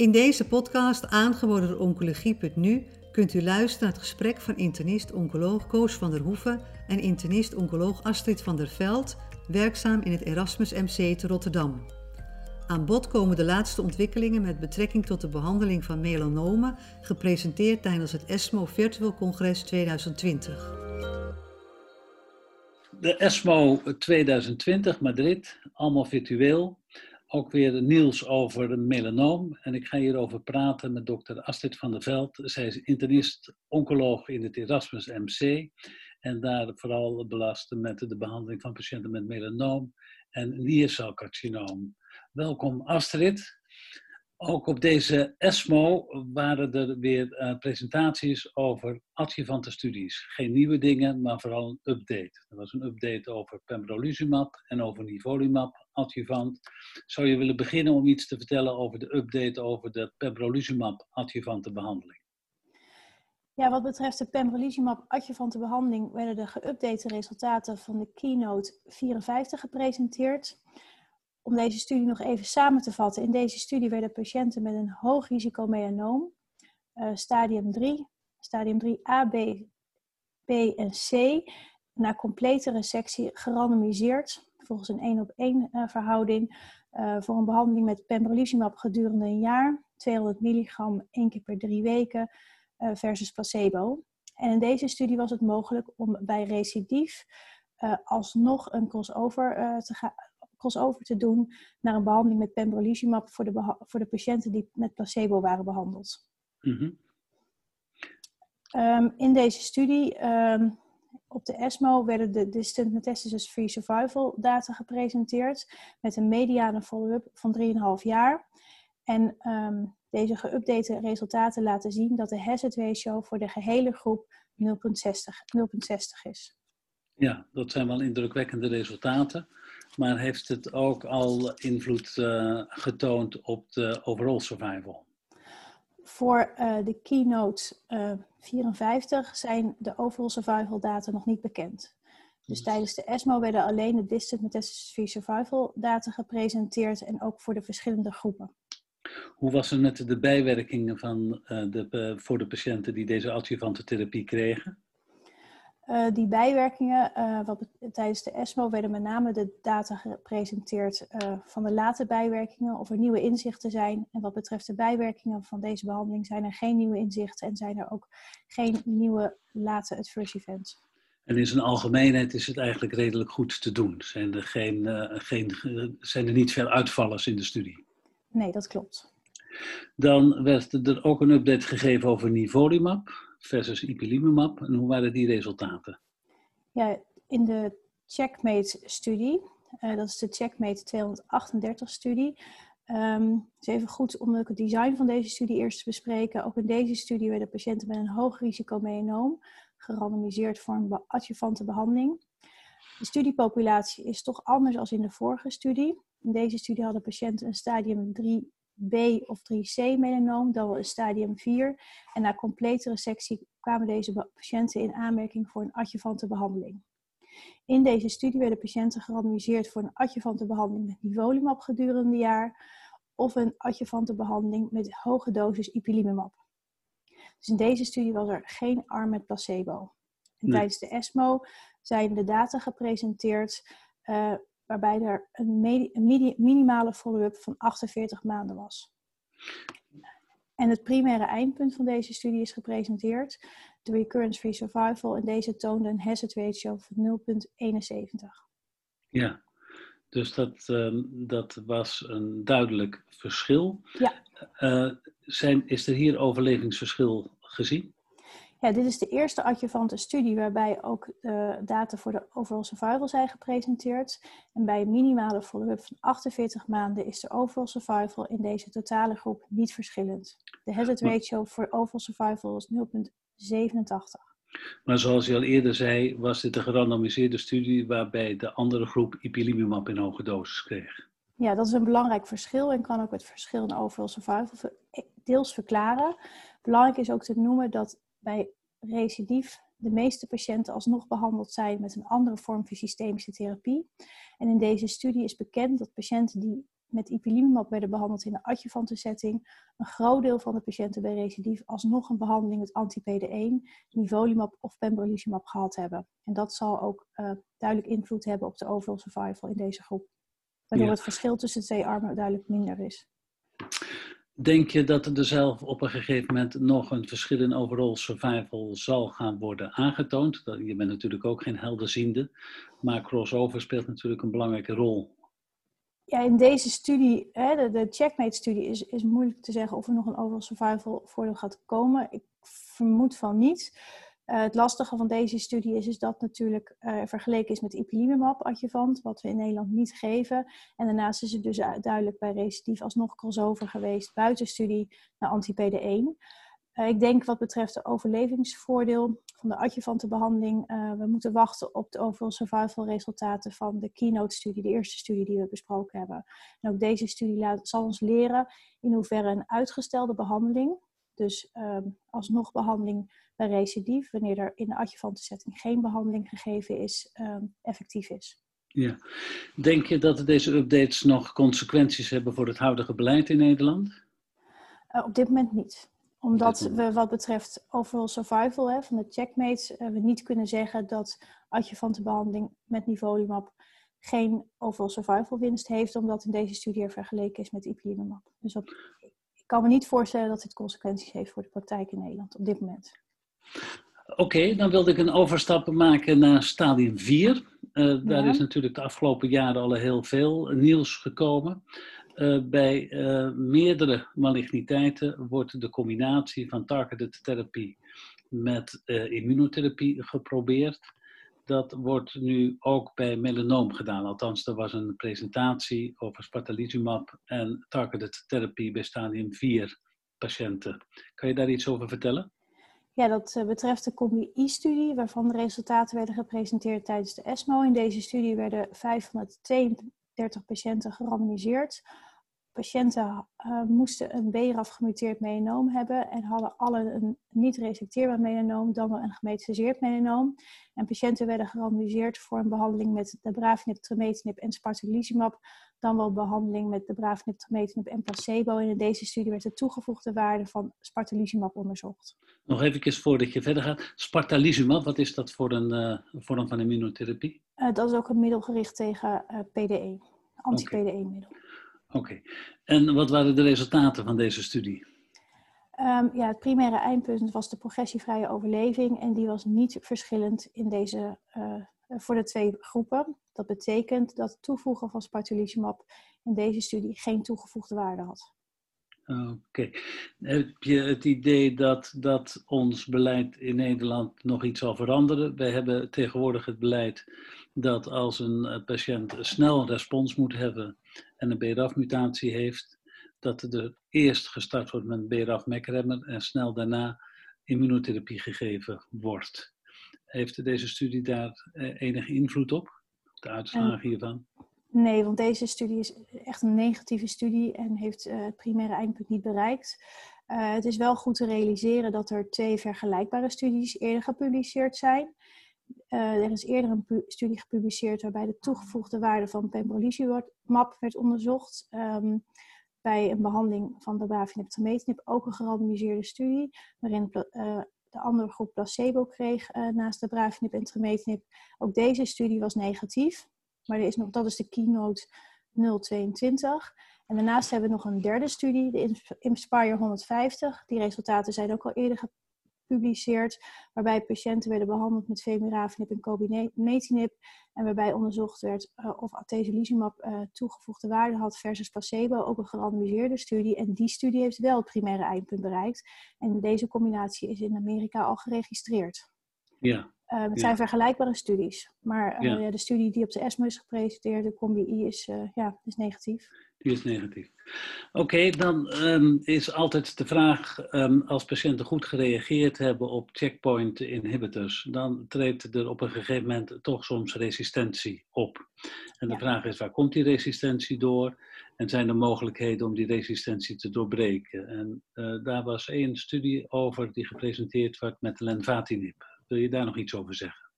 In deze podcast, aangeboden door Oncologie.nu, kunt u luisteren naar het gesprek van internist-oncoloog Koos van der Hoeven en internist-oncoloog Astrid van der Veld, werkzaam in het Erasmus MC te Rotterdam. Aan bod komen de laatste ontwikkelingen met betrekking tot de behandeling van melanomen, gepresenteerd tijdens het ESMO Virtual Congres 2020. De ESMO 2020 Madrid, allemaal virtueel. Ook weer nieuws over melanoom. En ik ga hierover praten met dokter Astrid van der Veld. Zij is internist-oncoloog in het Erasmus MC. En daar vooral belast met de behandeling van patiënten met melanoom en niercelcarcinoom. Welkom Astrid. Ook op deze ESMO waren er weer uh, presentaties over adjuvante studies. Geen nieuwe dingen, maar vooral een update. Er was een update over pembrolizumab en over nivolumab adjuvant. Zou je willen beginnen om iets te vertellen over de update over de pembrolizumab adjuvante behandeling? Ja, wat betreft de pembrolizumab adjuvante behandeling werden de geüpdate resultaten van de Keynote 54 gepresenteerd om deze studie nog even samen te vatten. In deze studie werden patiënten met een hoog risico melanoom, uh, stadium 3, stadium 3a, b, b en c, na complete resectie gerandomiseerd, volgens een 1 op 1 uh, verhouding, uh, voor een behandeling met pembrolizumab gedurende een jaar, 200 milligram één keer per drie weken uh, versus placebo. En in deze studie was het mogelijk om bij recidief uh, alsnog een crossover uh, te gaan crossover te doen naar een behandeling met pembrolizumab voor de, voor de patiënten die met placebo waren behandeld. Mm -hmm. um, in deze studie um, op de ESMO werden de distant metastasis free survival data gepresenteerd met een mediane follow-up van 3,5 jaar. En um, deze geüpdate resultaten laten zien dat de hazard ratio voor de gehele groep 0,60 is. Ja, dat zijn wel indrukwekkende resultaten maar heeft het ook al invloed uh, getoond op de overall survival? Voor uh, de keynote uh, 54 zijn de overall survival data nog niet bekend. Dus, tijdens de ESMO werden alleen de distant metastasis-free survival data gepresenteerd en ook voor de verschillende groepen. Hoe was het met de bijwerkingen van, de, voor de patiënten die deze adjuvante therapie kregen? Uh, die bijwerkingen, uh, wat, tijdens de ESMO werden met name de data gepresenteerd uh, van de late bijwerkingen, of er nieuwe inzichten zijn. En wat betreft de bijwerkingen van deze behandeling zijn er geen nieuwe inzichten en zijn er ook geen nieuwe late adverse events. En in zijn algemeenheid is het eigenlijk redelijk goed te doen. Zijn er, geen, geen, zijn er niet veel uitvallers in de studie? Nee, dat klopt. Dan werd er ook een update gegeven over nivolumab versus ipilimumab. En hoe waren die resultaten? Ja, in de Checkmate-studie, uh, dat is de Checkmate 238-studie. Um, het is even goed om het design van deze studie eerst te bespreken. Ook in deze studie werden patiënten met een hoog risico melanoom gerandomiseerd voor een adjuvante behandeling. De studiepopulatie is toch anders dan in de vorige studie. In deze studie hadden patiënten een stadium 3 B of 3C melanoom, dan wel een stadium 4. En na complete resectie kwamen deze patiënten in aanmerking voor een adjuvante behandeling. In deze studie werden patiënten gerandomiseerd voor een adjuvante behandeling met nivolumab gedurende jaar of een adjuvante behandeling met hoge dosis ipilimumab. Dus in deze studie was er geen arm met placebo. En tijdens de ESMO zijn de data gepresenteerd uh, waarbij er een, een minimale follow-up van 48 maanden was. En het primaire eindpunt van deze studie is gepresenteerd, de recurrence-free survival, en deze toonde een hazard ratio van 0,71. Ja, dus dat, uh, dat was een duidelijk verschil. Ja. Uh, zijn, is er hier overlevingsverschil gezien? Ja, dit is de eerste adjuvante studie waarbij ook de data voor de overall survival zijn gepresenteerd. En bij een minimale follow-up van 48 maanden is de overall survival in deze totale groep niet verschillend. De hazard ratio voor overall survival is 0,87. Maar zoals je al eerder zei, was dit een gerandomiseerde studie waarbij de andere groep ipilimumab in hoge dosis kreeg. Ja, dat is een belangrijk verschil en kan ook het verschil in overall survival deels verklaren. Belangrijk is ook te noemen dat bij recidief de meeste patiënten alsnog behandeld zijn met een andere vorm van systemische therapie. En in deze studie is bekend dat patiënten die met ipilimumab werden behandeld in de adjuvante setting, een groot deel van de patiënten bij recidief alsnog een behandeling met anti-PD1, nivolumab of pembrolizumab gehad hebben. En dat zal ook uh, duidelijk invloed hebben op de overall survival in deze groep. Waardoor het verschil tussen de twee armen duidelijk minder is. Denk je dat er zelf op een gegeven moment nog een verschil in overall survival zal gaan worden aangetoond? Je bent natuurlijk ook geen helderziende, maar crossover speelt natuurlijk een belangrijke rol. Ja, in deze studie, hè, de, Checkmate-studie, is, is moeilijk te zeggen of er nog een overall survival voordeel gaat komen. Ik vermoed van niet. Uh, het lastige van deze studie is, is dat natuurlijk uh, vergeleken is met ipilimumab adjuvant, wat we in Nederland niet geven. En daarnaast is het dus duidelijk bij recidief alsnog crossover geweest buiten studie naar anti-PD1. Uh, ik denk wat betreft de overlevingsvoordeel van de adjuvante behandeling, we moeten wachten op de overall survival resultaten van de keynote-studie, de eerste studie die we besproken hebben. En ook deze studie laat, zal ons leren in hoeverre een uitgestelde behandeling, dus ehm, alsnog behandeling bij recidief, wanneer er in de adjuvante setting geen behandeling gegeven is, ehm, effectief is. Ja. Denk je dat deze updates nog consequenties hebben voor het huidige beleid in Nederland? Uh, op dit moment niet. Omdat we wat betreft overall survival hè, van de checkmates, uh, we niet kunnen zeggen dat adjuvante behandeling met nivolumab geen overall survival winst heeft, omdat in deze studie er vergeleken is met ipilimumab. Dus op, kan me niet voorstellen dat dit consequenties heeft voor de praktijk in Nederland op dit moment. Oké, dan wilde ik een overstap maken naar stadium 4. Uh, eh, daar is natuurlijk de afgelopen jaren al heel veel nieuws gekomen. Uh, bij uh, meerdere maligniteiten wordt de combinatie van targeted therapie met immunotherapie geprobeerd. Dat wordt nu ook bij melanoom gedaan. Althans, er was een presentatie over spartalizumab en targeted therapie bij stadium 4 patiënten. Kan je daar iets over vertellen? Ja, dat eh, betreft de Combi-I-studie, waarvan de resultaten werden gepresenteerd tijdens de ESMO. In deze studie werden 532 patiënten gerandomiseerd. Patiënten uh, moesten een BRAF gemuteerd melanoom hebben en hadden alle een niet resecteerbaar melanoom, dan wel een gemetastaseerd melanoom. En patiënten werden gerandomiseerd voor een behandeling met de Bravinib, Trametinib en Spartalizumab dan wel behandeling met de braafnip, trametinib en placebo. En in deze studie werd de toegevoegde waarde van spartalizumab onderzocht. Nog even voordat je verder gaat. Spartalizumab, wat is dat voor een uh, vorm van immunotherapie? Uh, dat is ook een middel gericht tegen PDE, anti-PDE-middel. Oké. En wat waren de resultaten van deze studie? Um, ja, het primaire eindpunt was de progressievrije overleving en die was niet verschillend in deze, voor de twee groepen. Dat betekent dat het toevoegen van spartalizumab in deze studie geen toegevoegde waarde had. Oké. Heb je het idee dat, dat ons beleid in Nederland nog iets zal veranderen? Wij hebben tegenwoordig het beleid dat als een eh, patiënt snel respons moet hebben en een BRAF-mutatie heeft, dat er eerst gestart wordt met BRAF-mekremmer en snel daarna immunotherapie gegeven wordt. Heeft deze studie daar eh, enige invloed op? de uitslagen hiervan? Nee, want deze studie is echt een negatieve studie en heeft uh, het primaire eindpunt niet bereikt. Uh, het is wel goed te realiseren dat er twee vergelijkbare studies eerder gepubliceerd zijn. Uh, er is eerder een studie gepubliceerd waarbij de toegevoegde waarde van pembrolizumab werd onderzocht. Um, bij een behandeling van de trametinib ook een gerandomiseerde studie, waarin de andere groep placebo kreeg uh, naast de en trametinib. Ook deze studie was negatief, maar er is nog, dat is de keynote 022. En daarnaast hebben we nog een derde studie, de Inspire 150. Die resultaten zijn ook al eerder gepubliceerd, waarbij patiënten werden behandeld met vemurafenib en cobimetinib en waarbij onderzocht werd uh, of atezolizumab uh, toegevoegde waarde had versus placebo, ook een gerandomiseerde studie. En die studie heeft wel het primaire eindpunt bereikt. En deze combinatie is in Amerika al geregistreerd. Ja. Uh, het zijn vergelijkbare studies, maar ja. de studie die op de ESMO is gepresenteerd, de Combi-I, is, ja, is negatief. Die is negatief. Oké, dan um, is altijd de vraag, um, als patiënten goed gereageerd hebben op checkpoint inhibitors, dan treedt er op een gegeven moment toch soms resistentie op. En de vraag is, waar komt die resistentie door? En zijn er mogelijkheden om die resistentie te doorbreken? En daar was één studie over die gepresenteerd werd met lenvatinib. Wil je daar nog iets over zeggen?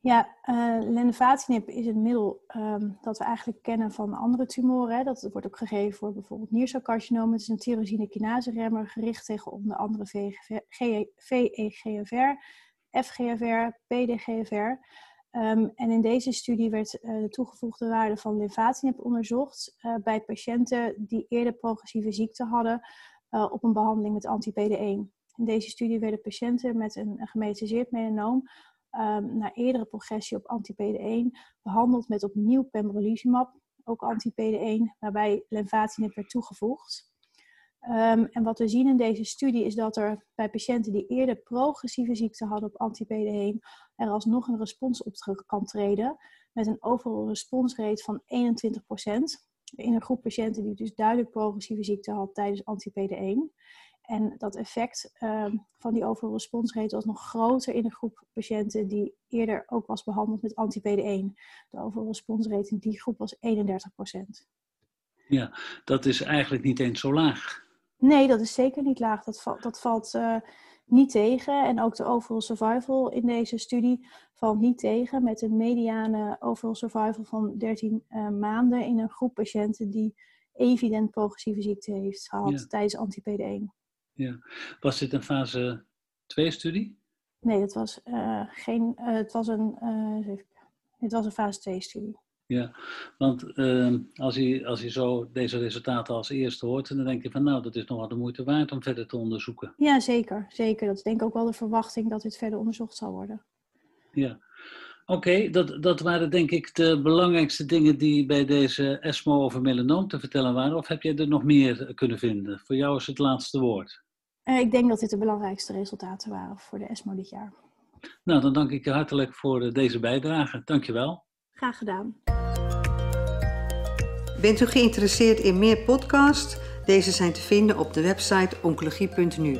Ja, uh, lenvatinib is een middel um, dat we eigenlijk kennen van andere tumoren. Hè. Dat wordt ook gegeven voor bijvoorbeeld niercelcarcinoom. Het is een tyrosine kinase remmer gericht tegen onder andere VEGFR, FGFR, PDGFR. Um, en in deze studie werd uh, de toegevoegde waarde van lenvatinib onderzocht uh, bij patiënten die eerder progressieve ziekte hadden op een behandeling met anti-PD1. In deze studie werden patiënten met een, gemetastaseerd melanoom um, na eerdere progressie op anti-PD1 behandeld met opnieuw pembrolizumab, ook anti-PD1, waarbij lenvatinib werd toegevoegd. Um, en wat we zien in deze studie is dat er bij patiënten die eerder progressieve ziekte hadden op anti-PD1 er alsnog een respons op kan treden met een overall response rate van 21% in een groep patiënten die dus duidelijk progressieve ziekte had tijdens anti-PD1. En dat effect um, van die overall response rate was nog groter in een groep patiënten die eerder ook was behandeld met anti-PD1. De overall response rate in die groep was 31%. Ja, dat is eigenlijk niet eens zo laag. Nee, dat is zeker niet laag. Dat, valt, dat valt uh, niet tegen. En ook de overall survival in deze studie valt niet tegen. Met een mediane overall survival van 13 uh, maanden in een groep patiënten die evident progressieve ziekte heeft gehad ja. tijdens anti-PD1. Ja. Was dit een fase 2-studie? Nee, het was, uh, geen, het was een, het was een fase 2-studie. Ja, want uh, als, je, als je zo deze resultaten als eerste hoort, dan denk je van nou, dat is nog wel de moeite waard om verder te onderzoeken. Ja, zeker. zeker. Dat is denk ik ook wel de verwachting dat dit verder onderzocht zal worden. Ja, oké. dat, dat waren denk ik de belangrijkste dingen die bij deze ESMO over melanoom te vertellen waren. Of heb jij er nog meer kunnen vinden? Voor jou is het laatste woord. Uh, ik denk dat dit de belangrijkste resultaten waren voor de ESMO dit jaar. Nou, dan dank ik je hartelijk voor deze bijdrage. Dankjewel. Graag gedaan. Bent u geïnteresseerd in meer podcasts? Deze zijn te vinden op de website oncologie.nu.